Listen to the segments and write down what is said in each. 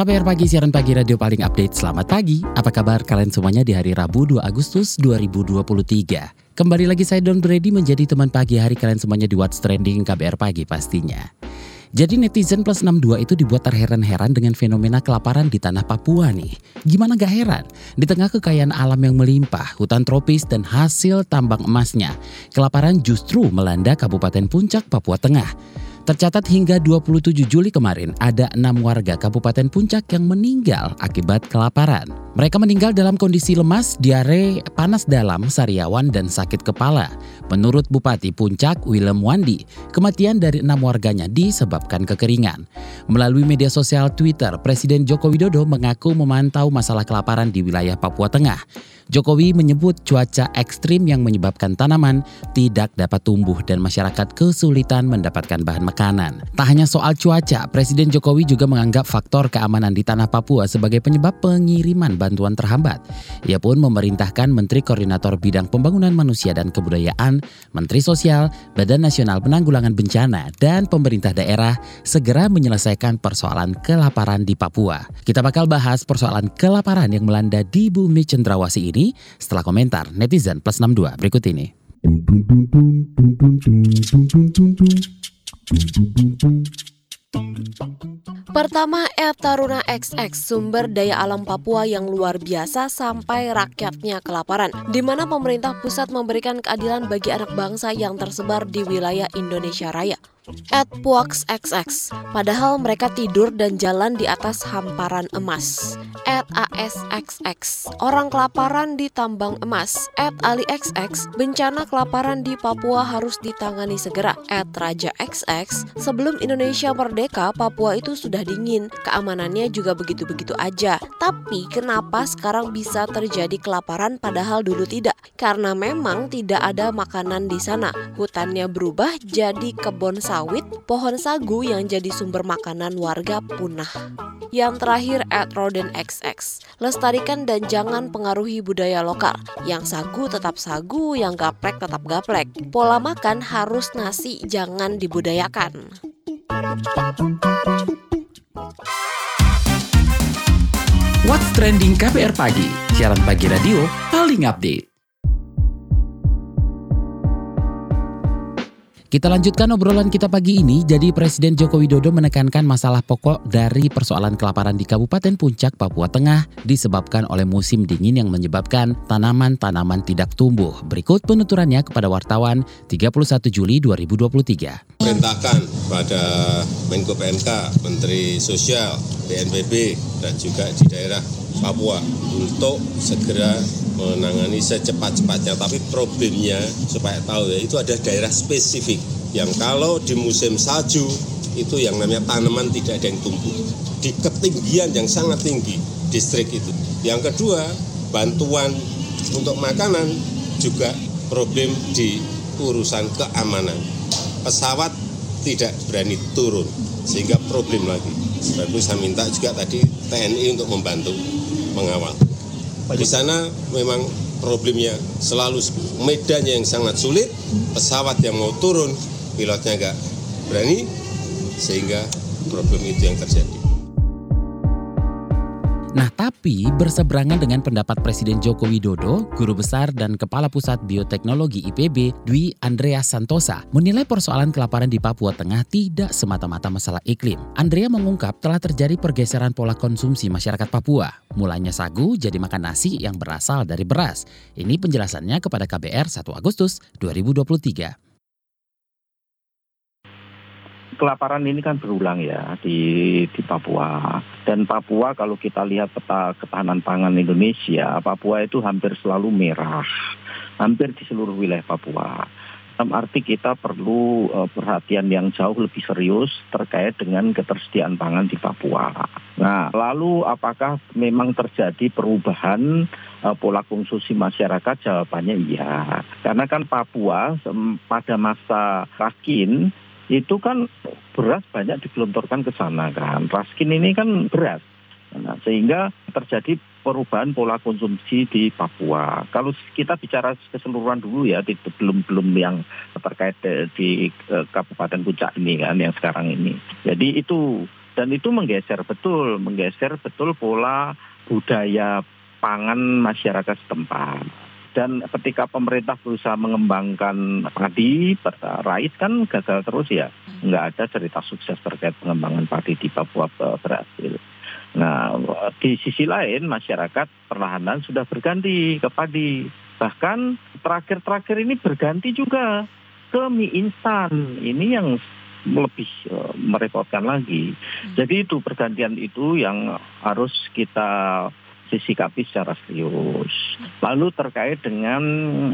KBR Pagi, siaran pagi radio paling update. Selamat pagi, apa kabar kalian semuanya di hari Rabu 2 Agustus 2023. Kembali lagi saya Don Brady menjadi teman pagi hari kalian semuanya di What's Trending KBR Pagi pastinya. Jadi netizen plus 62 itu dibuat terheran-heran dengan fenomena kelaparan di tanah Papua nih. Gimana gak heran? Di tengah kekayaan alam yang melimpah, hutan tropis dan hasil tambang emasnya, kelaparan justru melanda Kabupaten Puncak, Papua Tengah. Tercatat hingga 27 Juli kemarin ada enam warga Kabupaten Puncak yang meninggal akibat kelaparan. Mereka meninggal dalam kondisi lemas, diare, panas dalam, sariawan, dan sakit kepala. Menurut Bupati Puncak, Willem Wandi, kematian dari enam warganya disebabkan kekeringan. Melalui media sosial Twitter, Presiden Joko Widodo mengaku memantau masalah kelaparan di wilayah Papua Tengah. Jokowi menyebut cuaca ekstrim yang menyebabkan tanaman tidak dapat tumbuh dan masyarakat kesulitan mendapatkan bahan makanan. Tak hanya soal cuaca, Presiden Jokowi juga menganggap faktor keamanan di tanah Papua sebagai penyebab pengiriman bantuan terhambat. Ia pun memerintahkan Menteri Koordinator Bidang Pembangunan Manusia dan Kebudayaan, Menteri Sosial, Badan Nasional Penanggulangan Bencana, dan pemerintah daerah segera menyelesaikan persoalan kelaparan di Papua. Kita bakal bahas persoalan kelaparan yang melanda di bumi cendrawasih ini setelah komentar netizen plus 62 berikut ini. Pertama, Ed Taruna XX, sumber daya alam Papua yang luar biasa sampai rakyatnya kelaparan, di mana pemerintah pusat memberikan keadilan bagi anak bangsa yang tersebar di wilayah Indonesia Raya. At Puax XX, padahal mereka tidur dan jalan di atas hamparan emas. At ASXX, orang kelaparan di tambang emas. At Ali XX, bencana kelaparan di Papua harus ditangani segera. At Raja XX, sebelum Indonesia merdeka, Papua itu sudah dingin, keamanannya juga begitu-begitu aja. Tapi kenapa sekarang bisa terjadi kelaparan padahal dulu tidak? Karena memang tidak ada makanan di sana. Hutannya berubah jadi kebun sawit, pohon sagu yang jadi sumber makanan warga punah. Yang terakhir at Roden XX, lestarikan dan jangan pengaruhi budaya lokal. Yang sagu tetap sagu, yang gaplek tetap gaplek. Pola makan harus nasi, jangan dibudayakan. What's Trending KBR Pagi, siaran pagi radio paling update. Kita lanjutkan obrolan kita pagi ini. Jadi Presiden Joko Widodo menekankan masalah pokok dari persoalan kelaparan di Kabupaten Puncak, Papua Tengah disebabkan oleh musim dingin yang menyebabkan tanaman-tanaman tidak tumbuh. Berikut penuturannya kepada wartawan 31 Juli 2023. Perintahkan pada Menko PMK, Menteri Sosial, BNPB, dan juga di daerah Papua untuk segera menangani secepat-cepatnya. Tapi problemnya supaya tahu ya itu ada daerah spesifik yang kalau di musim salju itu yang namanya tanaman tidak ada yang tumbuh di ketinggian yang sangat tinggi distrik itu. Yang kedua bantuan untuk makanan juga problem di urusan keamanan. Pesawat tidak berani turun sehingga problem lagi. Itu saya minta juga tadi TNI untuk membantu mengawal. Di sana memang problemnya selalu medannya yang sangat sulit, pesawat yang mau turun, pilotnya nggak berani, sehingga problem itu yang terjadi. Nah, tapi berseberangan dengan pendapat Presiden Joko Widodo, Guru Besar dan Kepala Pusat Bioteknologi IPB Dwi Andreas Santosa menilai persoalan kelaparan di Papua Tengah tidak semata-mata masalah iklim. Andrea mengungkap telah terjadi pergeseran pola konsumsi masyarakat Papua. Mulanya sagu jadi makan nasi yang berasal dari beras. Ini penjelasannya kepada KBR 1 Agustus 2023 kelaparan ini kan berulang ya di di Papua dan Papua kalau kita lihat peta ketahanan pangan Indonesia Papua itu hampir selalu merah hampir di seluruh wilayah Papua dalam arti kita perlu uh, perhatian yang jauh lebih serius terkait dengan ketersediaan pangan di Papua. Nah, lalu apakah memang terjadi perubahan uh, pola konsumsi masyarakat jawabannya iya. Karena kan Papua pada masa Raskin itu kan beras banyak digelontorkan ke sana kan. Raskin ini kan beras. Nah, sehingga terjadi perubahan pola konsumsi di Papua. Kalau kita bicara keseluruhan dulu ya, di, belum belum yang terkait di, di uh, Kabupaten Puncak ini kan yang sekarang ini. Jadi itu dan itu menggeser betul, menggeser betul pola budaya pangan masyarakat setempat. Dan ketika pemerintah berusaha mengembangkan padi, rais kan gagal terus ya. Nggak ada cerita sukses terkait pengembangan padi di Papua berhasil. Nah, di sisi lain masyarakat perlahan sudah berganti ke padi. Bahkan terakhir-terakhir ini berganti juga ke mie instan. Ini yang lebih uh, merepotkan lagi. Jadi itu pergantian itu yang harus kita disikapi secara serius. Lalu terkait dengan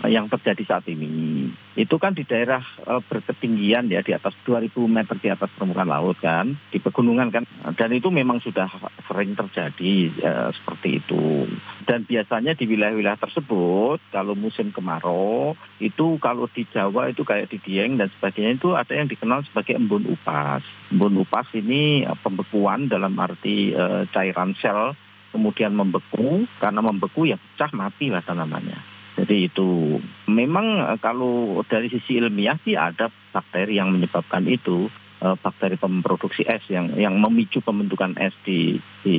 yang terjadi saat ini, itu kan di daerah e, berketinggian ya di atas 2000 meter di atas permukaan laut kan, di pegunungan kan, dan itu memang sudah sering terjadi e, seperti itu. Dan biasanya di wilayah-wilayah tersebut, kalau musim kemarau, itu kalau di Jawa itu kayak di Dieng dan sebagainya itu ada yang dikenal sebagai embun upas. Embun upas ini e, pembekuan dalam arti cairan sel kemudian membeku, karena membeku ya pecah mati lah tanamannya. Jadi itu memang eh, kalau dari sisi ilmiah sih ada bakteri yang menyebabkan itu eh, bakteri pemproduksi es yang yang memicu pembentukan es di di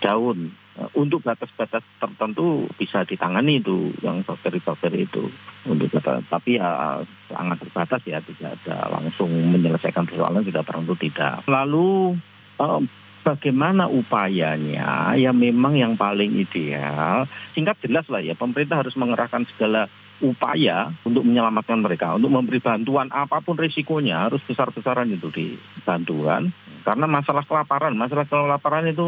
daun. Eh, untuk batas-batas tertentu bisa ditangani itu yang bakteri-bakteri itu. Untuk tapi ya sangat terbatas ya tidak ada langsung menyelesaikan persoalan sudah tertentu tidak. Lalu bagaimana upayanya? Ya memang yang paling ideal singkat jelas lah ya pemerintah harus mengerahkan segala upaya untuk menyelamatkan mereka untuk memberi bantuan apa pun risikonya harus besar-besaran itu di bantuan. Karena masalah kelaparan masalah kelaparan itu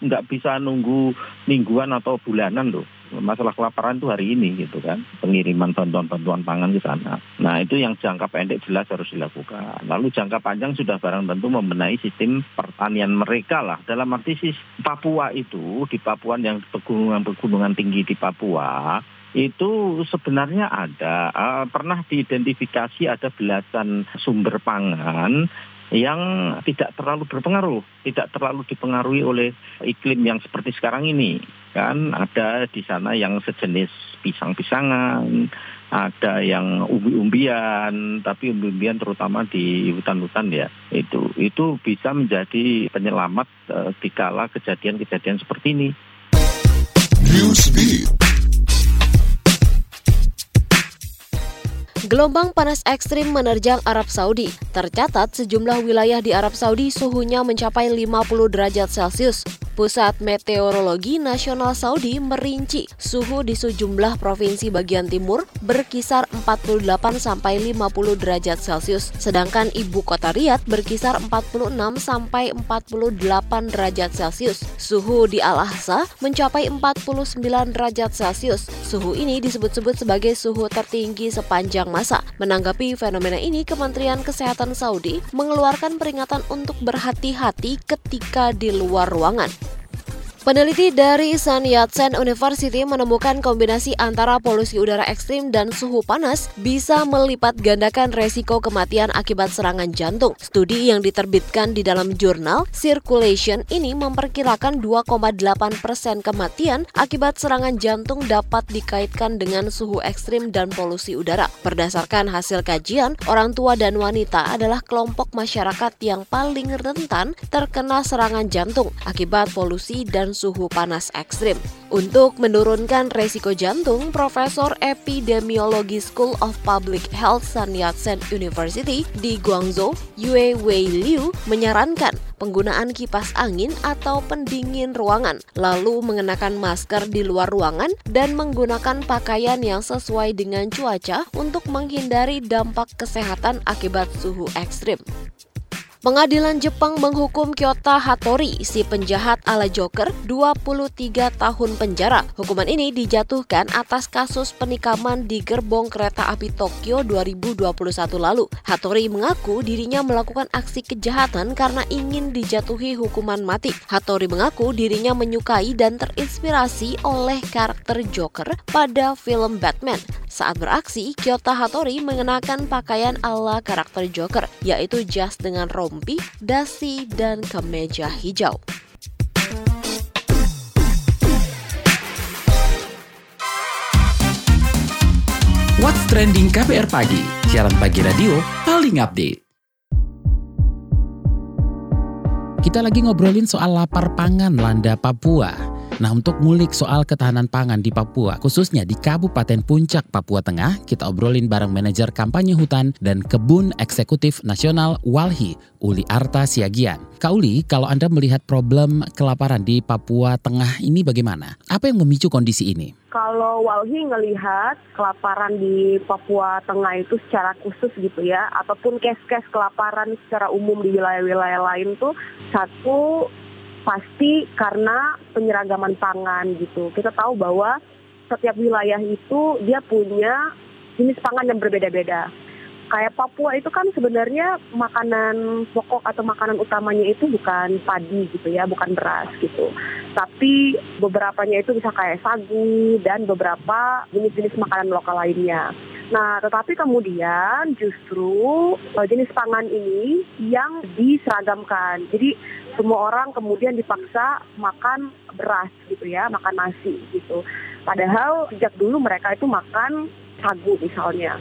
nggak bisa nunggu mingguan atau bulanan loh masalah kelaparan itu hari ini gitu kan pengiriman bantuan-bantuan pangan ke sana. Nah itu yang jangka pendek jelas harus dilakukan. Lalu jangka panjang sudah barang tentu membenahi sistem pertanian mereka lah. Dalam arti Papua itu di Papua yang pegunungan-pegunungan tinggi di Papua itu sebenarnya ada uh, pernah diidentifikasi ada belasan sumber pangan yang tidak terlalu berpengaruh, tidak terlalu dipengaruhi oleh iklim yang seperti sekarang ini. Kan ada di sana yang sejenis pisang-pisangan, ada yang umbi-umbian, tapi umbi-umbian terutama di hutan-hutan ya. Itu itu bisa menjadi penyelamat uh, dikala kejadian-kejadian seperti ini. Gelombang panas ekstrim menerjang Arab Saudi. Tercatat sejumlah wilayah di Arab Saudi suhunya mencapai 50 derajat Celcius. Pusat Meteorologi Nasional Saudi merinci suhu di sejumlah provinsi bagian timur berkisar 48 sampai 50 derajat Celcius, sedangkan ibu kota Riyadh berkisar 46 sampai 48 derajat Celcius. Suhu di Al-Ahsa mencapai 49 derajat Celcius. Suhu ini disebut-sebut sebagai suhu tertinggi sepanjang masa. Menanggapi fenomena ini, Kementerian Kesehatan Saudi mengeluarkan peringatan untuk berhati-hati ketika di luar ruangan. Peneliti dari Sun Yat-sen University menemukan kombinasi antara polusi udara ekstrim dan suhu panas bisa melipat gandakan resiko kematian akibat serangan jantung. Studi yang diterbitkan di dalam jurnal Circulation ini memperkirakan 2,8 persen kematian akibat serangan jantung dapat dikaitkan dengan suhu ekstrim dan polusi udara. Berdasarkan hasil kajian, orang tua dan wanita adalah kelompok masyarakat yang paling rentan terkena serangan jantung akibat polusi suhu panas ekstrim. Untuk menurunkan resiko jantung, Profesor Epidemiologi School of Public Health Sun Yat-sen University di Guangzhou, Yue Wei Liu, menyarankan penggunaan kipas angin atau pendingin ruangan, lalu mengenakan masker di luar ruangan dan menggunakan pakaian yang sesuai dengan cuaca untuk menghindari dampak kesehatan akibat suhu ekstrim. Pengadilan Jepang menghukum Kyota Hattori, si penjahat ala Joker, 23 tahun penjara. Hukuman ini dijatuhkan atas kasus penikaman di gerbong kereta api Tokyo 2021 lalu. Hattori mengaku dirinya melakukan aksi kejahatan karena ingin dijatuhi hukuman mati. Hattori mengaku dirinya menyukai dan terinspirasi oleh karakter Joker pada film Batman. Saat beraksi, Kyota Hattori mengenakan pakaian ala karakter Joker, yaitu jas dengan rompi, dasi, dan kemeja hijau. What's Trending KPR Pagi, siaran pagi radio paling update. Kita lagi ngobrolin soal lapar pangan landa Papua. Nah untuk ngulik soal ketahanan pangan di Papua, khususnya di Kabupaten Puncak, Papua Tengah, kita obrolin bareng manajer kampanye hutan dan kebun eksekutif nasional Walhi, Uli Arta Siagian. Kak Uli, kalau Anda melihat problem kelaparan di Papua Tengah ini bagaimana? Apa yang memicu kondisi ini? Kalau Walhi ngelihat kelaparan di Papua Tengah itu secara khusus gitu ya, ataupun kes-kes kelaparan secara umum di wilayah-wilayah lain tuh satu pasti karena penyeragaman pangan gitu. Kita tahu bahwa setiap wilayah itu dia punya jenis pangan yang berbeda-beda. Kayak Papua itu kan sebenarnya makanan pokok atau makanan utamanya itu bukan padi gitu ya, bukan beras gitu. Tapi beberapanya itu bisa kayak sagu dan beberapa jenis-jenis makanan lokal lainnya. Nah, tetapi kemudian justru uh, jenis pangan ini yang diseragamkan. Jadi semua orang kemudian dipaksa makan beras gitu ya, makan nasi gitu. Padahal sejak dulu mereka itu makan sagu misalnya.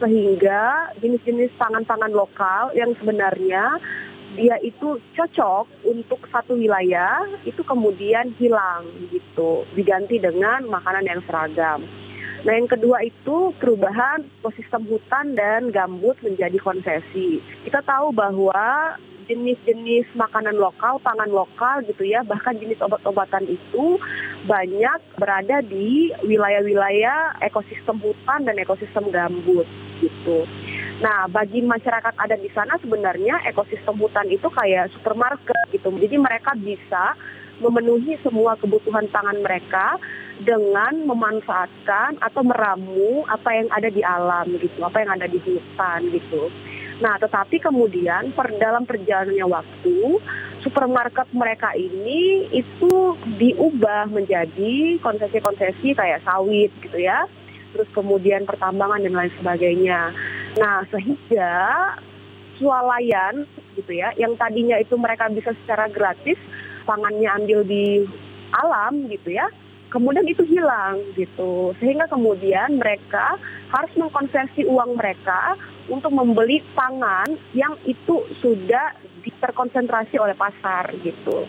Sehingga jenis-jenis pangan-pangan lokal yang sebenarnya dia itu cocok untuk satu wilayah itu kemudian hilang gitu, diganti dengan makanan yang seragam. Nah yang kedua itu perubahan ekosistem hutan dan gambut menjadi konsesi. Kita tahu bahwa jenis-jenis makanan lokal, pangan lokal gitu ya, bahkan jenis obat-obatan itu banyak berada di wilayah-wilayah ekosistem hutan dan ekosistem gambut gitu. Nah, bagi masyarakat ada di sana sebenarnya ekosistem hutan itu kayak supermarket gitu. Jadi mereka bisa memenuhi semua kebutuhan pangan mereka dengan memanfaatkan atau meramu apa yang ada di alam gitu, apa yang ada di hutan gitu. Nah, tetapi kemudian per dalam perjalanannya waktu, supermarket mereka ini itu diubah menjadi konsesi-konsesi kayak sawit gitu ya. Terus kemudian pertambangan dan lain sebagainya. Nah, sehingga swalayan gitu ya, yang tadinya itu mereka bisa secara gratis pangannya ambil di alam gitu ya, kemudian itu hilang gitu sehingga kemudian mereka harus mengkonversi uang mereka untuk membeli pangan yang itu sudah terkonsentrasi oleh pasar gitu.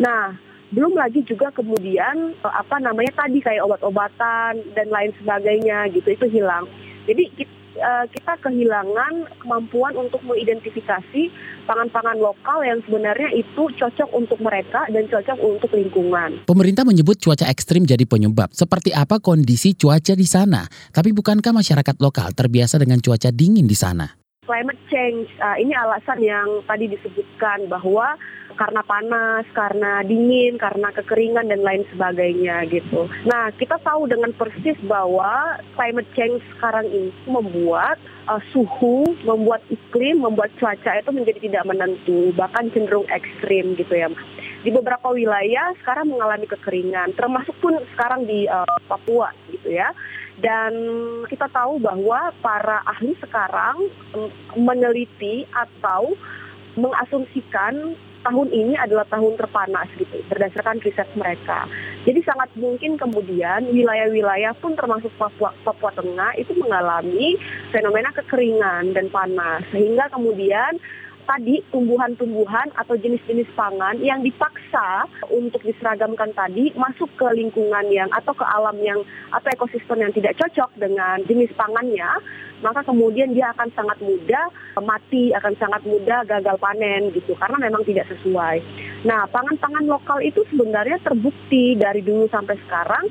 Nah, belum lagi juga kemudian eh, apa namanya tadi kayak obat-obatan dan lain sebagainya gitu itu hilang. Jadi Eh, kita kehilangan kemampuan untuk mengidentifikasi pangan-pangan lokal yang sebenarnya itu cocok untuk mereka dan cocok untuk lingkungan. Pemerintah menyebut cuaca ekstrim jadi penyebab. Seperti apa kondisi cuaca di sana? Tapi bukankah masyarakat lokal terbiasa dengan cuaca dingin di sana? Climate change, uh, ini alasan yang tadi disebutkan bahwa karena panas, karena dingin, karena kekeringan dan lain sebagainya gitu. Nah, kita tahu dengan persis bahwa climate change sekarang ini membuat uh, suhu, membuat iklim, membuat cuaca itu menjadi tidak menentu, bahkan cenderung ekstrim gitu ya. Di beberapa wilayah sekarang mengalami kekeringan, termasuk pun sekarang di uh, Papua gitu ya. Dan kita tahu bahwa para ahli sekarang meneliti atau mengasumsikan tahun ini adalah tahun terpanas gitu berdasarkan riset mereka. Jadi sangat mungkin kemudian wilayah-wilayah pun termasuk Papua, Papua Tengah itu mengalami fenomena kekeringan dan panas sehingga kemudian tadi tumbuhan-tumbuhan atau jenis-jenis pangan yang dipaksa untuk diseragamkan tadi masuk ke lingkungan yang atau ke alam yang atau ekosistem yang tidak cocok dengan jenis pangannya, maka kemudian dia akan sangat mudah mati, akan sangat mudah gagal panen gitu karena memang tidak sesuai. Nah, pangan-pangan lokal itu sebenarnya terbukti dari dulu sampai sekarang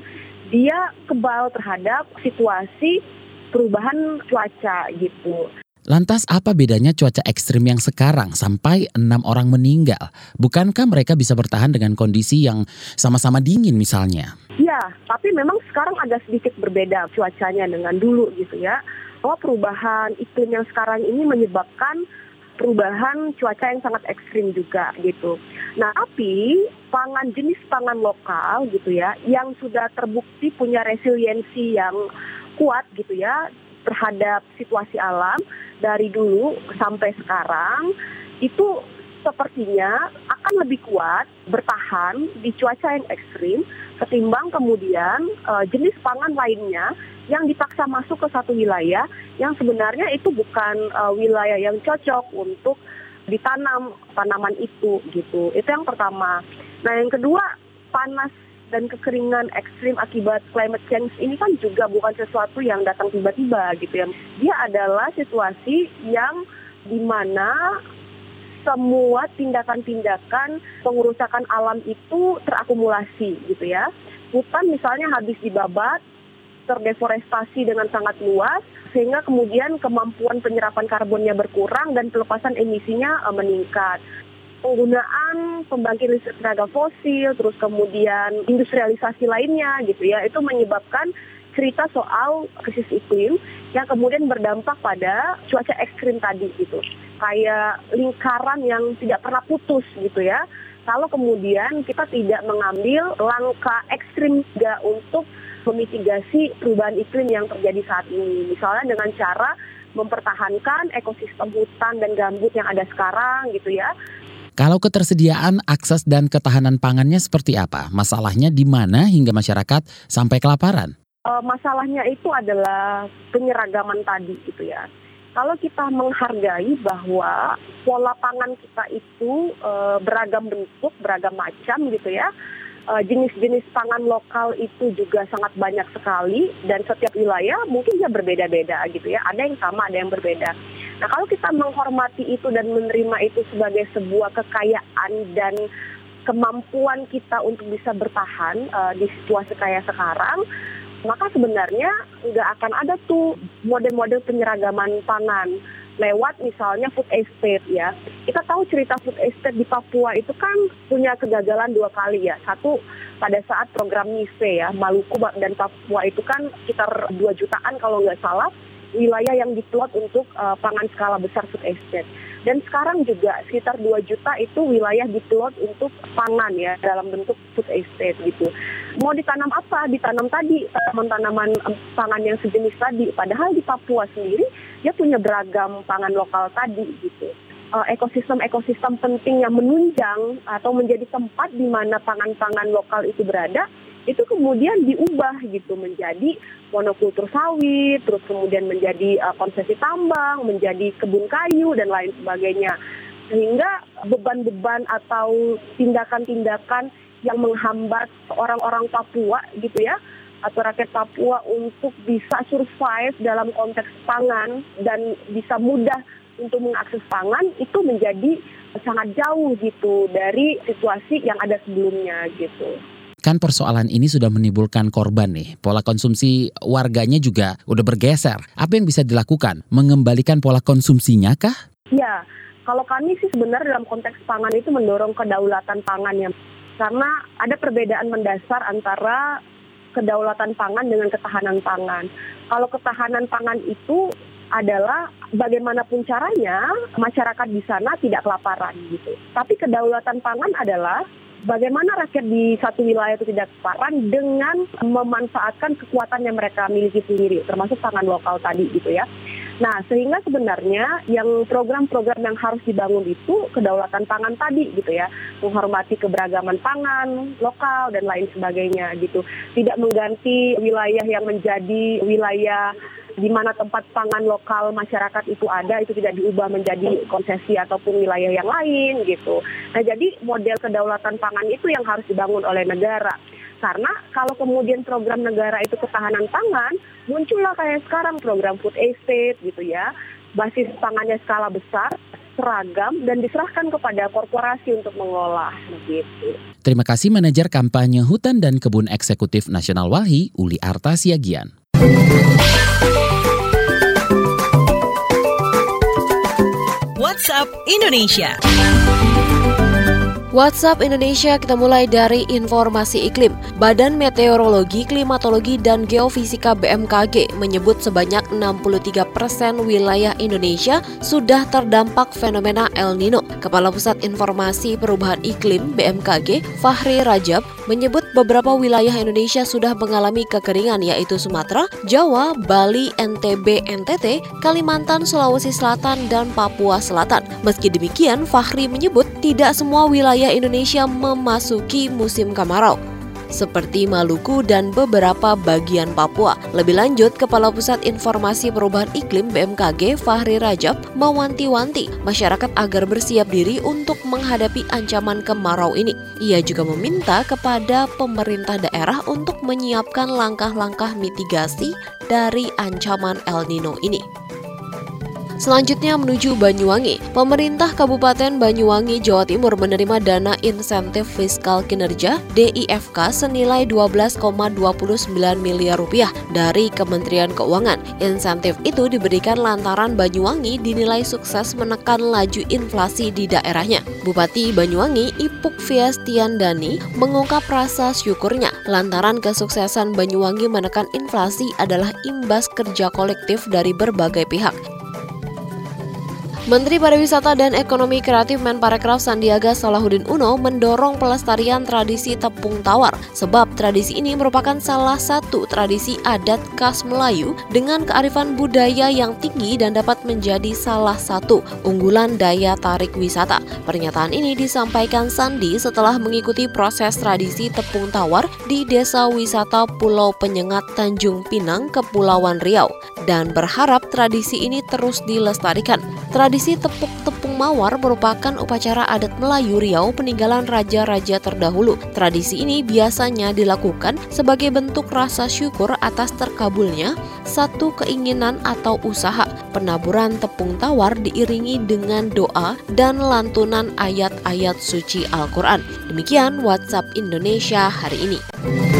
dia kebal terhadap situasi perubahan cuaca gitu. Lantas apa bedanya cuaca ekstrim yang sekarang sampai enam orang meninggal? Bukankah mereka bisa bertahan dengan kondisi yang sama-sama dingin misalnya? Ya, tapi memang sekarang agak sedikit berbeda cuacanya dengan dulu gitu ya. Bahwa perubahan iklim yang sekarang ini menyebabkan perubahan cuaca yang sangat ekstrim juga gitu. Nah, tapi pangan jenis pangan lokal gitu ya, yang sudah terbukti punya resiliensi yang kuat gitu ya terhadap situasi alam dari dulu sampai sekarang itu sepertinya akan lebih kuat bertahan di cuaca yang ekstrim ketimbang kemudian uh, jenis pangan lainnya yang dipaksa masuk ke satu wilayah yang sebenarnya itu bukan uh, wilayah yang cocok untuk ditanam tanaman itu gitu. Itu yang pertama. Nah, yang kedua, panas dan kekeringan ekstrim akibat climate change ini kan juga bukan sesuatu yang datang tiba-tiba gitu ya. Dia adalah situasi yang di mana semua tindakan-tindakan pengurusakan alam itu terakumulasi gitu ya. Hutan misalnya habis dibabat, terdeforestasi dengan sangat luas, sehingga kemudian kemampuan penyerapan karbonnya berkurang dan pelepasan emisinya uh, meningkat penggunaan pembangkit listrik tenaga fosil, terus kemudian industrialisasi lainnya gitu ya, itu menyebabkan cerita soal krisis iklim yang kemudian berdampak pada cuaca ekstrim tadi gitu. Kayak lingkaran yang tidak pernah putus gitu ya. Kalau kemudian kita tidak mengambil langkah ekstrim juga untuk memitigasi perubahan iklim yang terjadi saat ini. Misalnya dengan cara mempertahankan ekosistem hutan dan gambut yang ada sekarang gitu ya kalau ketersediaan, akses, dan ketahanan pangannya seperti apa? Masalahnya di mana hingga masyarakat sampai kelaparan? Uh, masalahnya itu adalah penyeragaman tadi gitu ya. Kalau kita menghargai bahwa pola pangan kita itu uh, beragam bentuk, beragam macam gitu ya, uh, jenis-jenis pangan lokal itu juga sangat banyak sekali dan setiap wilayah mungkin dia berbeda-beda gitu ya. Ada yang sama, ada yang berbeda. Nah kalau kita menghormati itu dan menerima itu sebagai sebuah kekayaan dan kemampuan kita untuk bisa bertahan uh, di situasi kayak sekarang, maka sebenarnya nggak akan ada tuh model-model penyeragaman pangan lewat misalnya food estate ya. Kita tahu cerita food estate di Papua itu kan punya kegagalan dua kali ya. Satu pada saat program MISE ya, Maluku dan Papua itu kan sekitar 2 jutaan kalau nggak salah wilayah yang diplot untuk uh, pangan skala besar food estate. Dan sekarang juga sekitar 2 juta itu wilayah diplot untuk pangan ya dalam bentuk food estate gitu. Mau ditanam apa? Ditanam tadi tanaman-tanaman pangan yang sejenis tadi. Padahal di Papua sendiri dia punya beragam pangan lokal tadi gitu eh, ekosistem-ekosistem penting yang menunjang atau menjadi tempat di mana pangan-pangan lokal itu berada itu kemudian diubah gitu menjadi monokultur sawit, terus kemudian menjadi uh, konsesi tambang, menjadi kebun kayu dan lain sebagainya. Sehingga beban-beban atau tindakan-tindakan yang menghambat orang-orang Papua gitu ya atau rakyat Papua untuk bisa survive dalam konteks pangan dan bisa mudah untuk mengakses pangan itu menjadi sangat jauh gitu dari situasi yang ada sebelumnya gitu kan persoalan ini sudah menimbulkan korban nih. Pola konsumsi warganya juga udah bergeser. Apa yang bisa dilakukan? Mengembalikan pola konsumsinya kah? Ya, kalau kami sih sebenarnya dalam konteks pangan itu mendorong kedaulatan pangan ya. Karena ada perbedaan mendasar antara kedaulatan pangan dengan ketahanan pangan. Kalau ketahanan pangan itu adalah bagaimanapun caranya masyarakat di sana tidak kelaparan gitu. Tapi kedaulatan pangan adalah bagaimana rakyat di satu wilayah itu tidak kelaparan dengan memanfaatkan kekuatan yang mereka miliki sendiri, termasuk pangan lokal tadi gitu ya. Nah, sehingga sebenarnya yang program-program yang harus dibangun itu kedaulatan pangan tadi gitu ya, menghormati keberagaman pangan lokal dan lain sebagainya gitu. Tidak mengganti wilayah yang menjadi wilayah di mana tempat pangan lokal masyarakat itu ada itu tidak diubah menjadi konsesi ataupun wilayah yang lain gitu. Nah jadi model kedaulatan pangan itu yang harus dibangun oleh negara. Karena kalau kemudian program negara itu ketahanan pangan, muncullah kayak sekarang program food estate gitu ya. Basis pangannya skala besar, seragam dan diserahkan kepada korporasi untuk mengolah begitu. Terima kasih manajer kampanye hutan dan kebun eksekutif nasional Walhi Uli Arta Siagian. WhatsApp Indonesia. WhatsApp Indonesia kita mulai dari informasi iklim. Badan Meteorologi, Klimatologi, dan Geofisika BMKG menyebut sebanyak 63 persen wilayah Indonesia sudah terdampak fenomena El Nino. Kepala Pusat Informasi Perubahan Iklim BMKG, Fahri Rajab, menyebut beberapa wilayah Indonesia sudah mengalami kekeringan yaitu Sumatera, Jawa, Bali, NTB, NTT, Kalimantan, Sulawesi Selatan, dan Papua Selatan. Meski demikian, Fahri menyebut tidak semua wilayah wilayah Indonesia memasuki musim kemarau seperti Maluku dan beberapa bagian Papua. Lebih lanjut, Kepala Pusat Informasi Perubahan Iklim BMKG Fahri Rajab mewanti-wanti masyarakat agar bersiap diri untuk menghadapi ancaman kemarau ini. Ia juga meminta kepada pemerintah daerah untuk menyiapkan langkah-langkah mitigasi dari ancaman El Nino ini. Selanjutnya menuju Banyuwangi. Pemerintah Kabupaten Banyuwangi, Jawa Timur menerima dana insentif fiskal kinerja DIFK senilai 12,29 miliar rupiah dari Kementerian Keuangan. Insentif itu diberikan lantaran Banyuwangi dinilai sukses menekan laju inflasi di daerahnya. Bupati Banyuwangi, Ipuk Fiastiandani, mengungkap rasa syukurnya lantaran kesuksesan Banyuwangi menekan inflasi adalah imbas kerja kolektif dari berbagai pihak. Menteri Pariwisata dan Ekonomi Kreatif Menparekraf Sandiaga Salahuddin Uno mendorong pelestarian tradisi tepung tawar sebab tradisi ini merupakan salah satu tradisi adat khas Melayu dengan kearifan budaya yang tinggi dan dapat menjadi salah satu unggulan daya tarik wisata. Pernyataan ini disampaikan Sandi setelah mengikuti proses tradisi tepung tawar di Desa Wisata Pulau Penyengat Tanjung Pinang, Kepulauan Riau dan berharap tradisi ini terus dilestarikan. Tradisi Tradisi tepuk-tepung mawar merupakan upacara adat Melayu Riau peninggalan raja-raja terdahulu. Tradisi ini biasanya dilakukan sebagai bentuk rasa syukur atas terkabulnya satu keinginan atau usaha. Penaburan tepung tawar diiringi dengan doa dan lantunan ayat-ayat suci Al-Quran. Demikian WhatsApp Indonesia hari ini.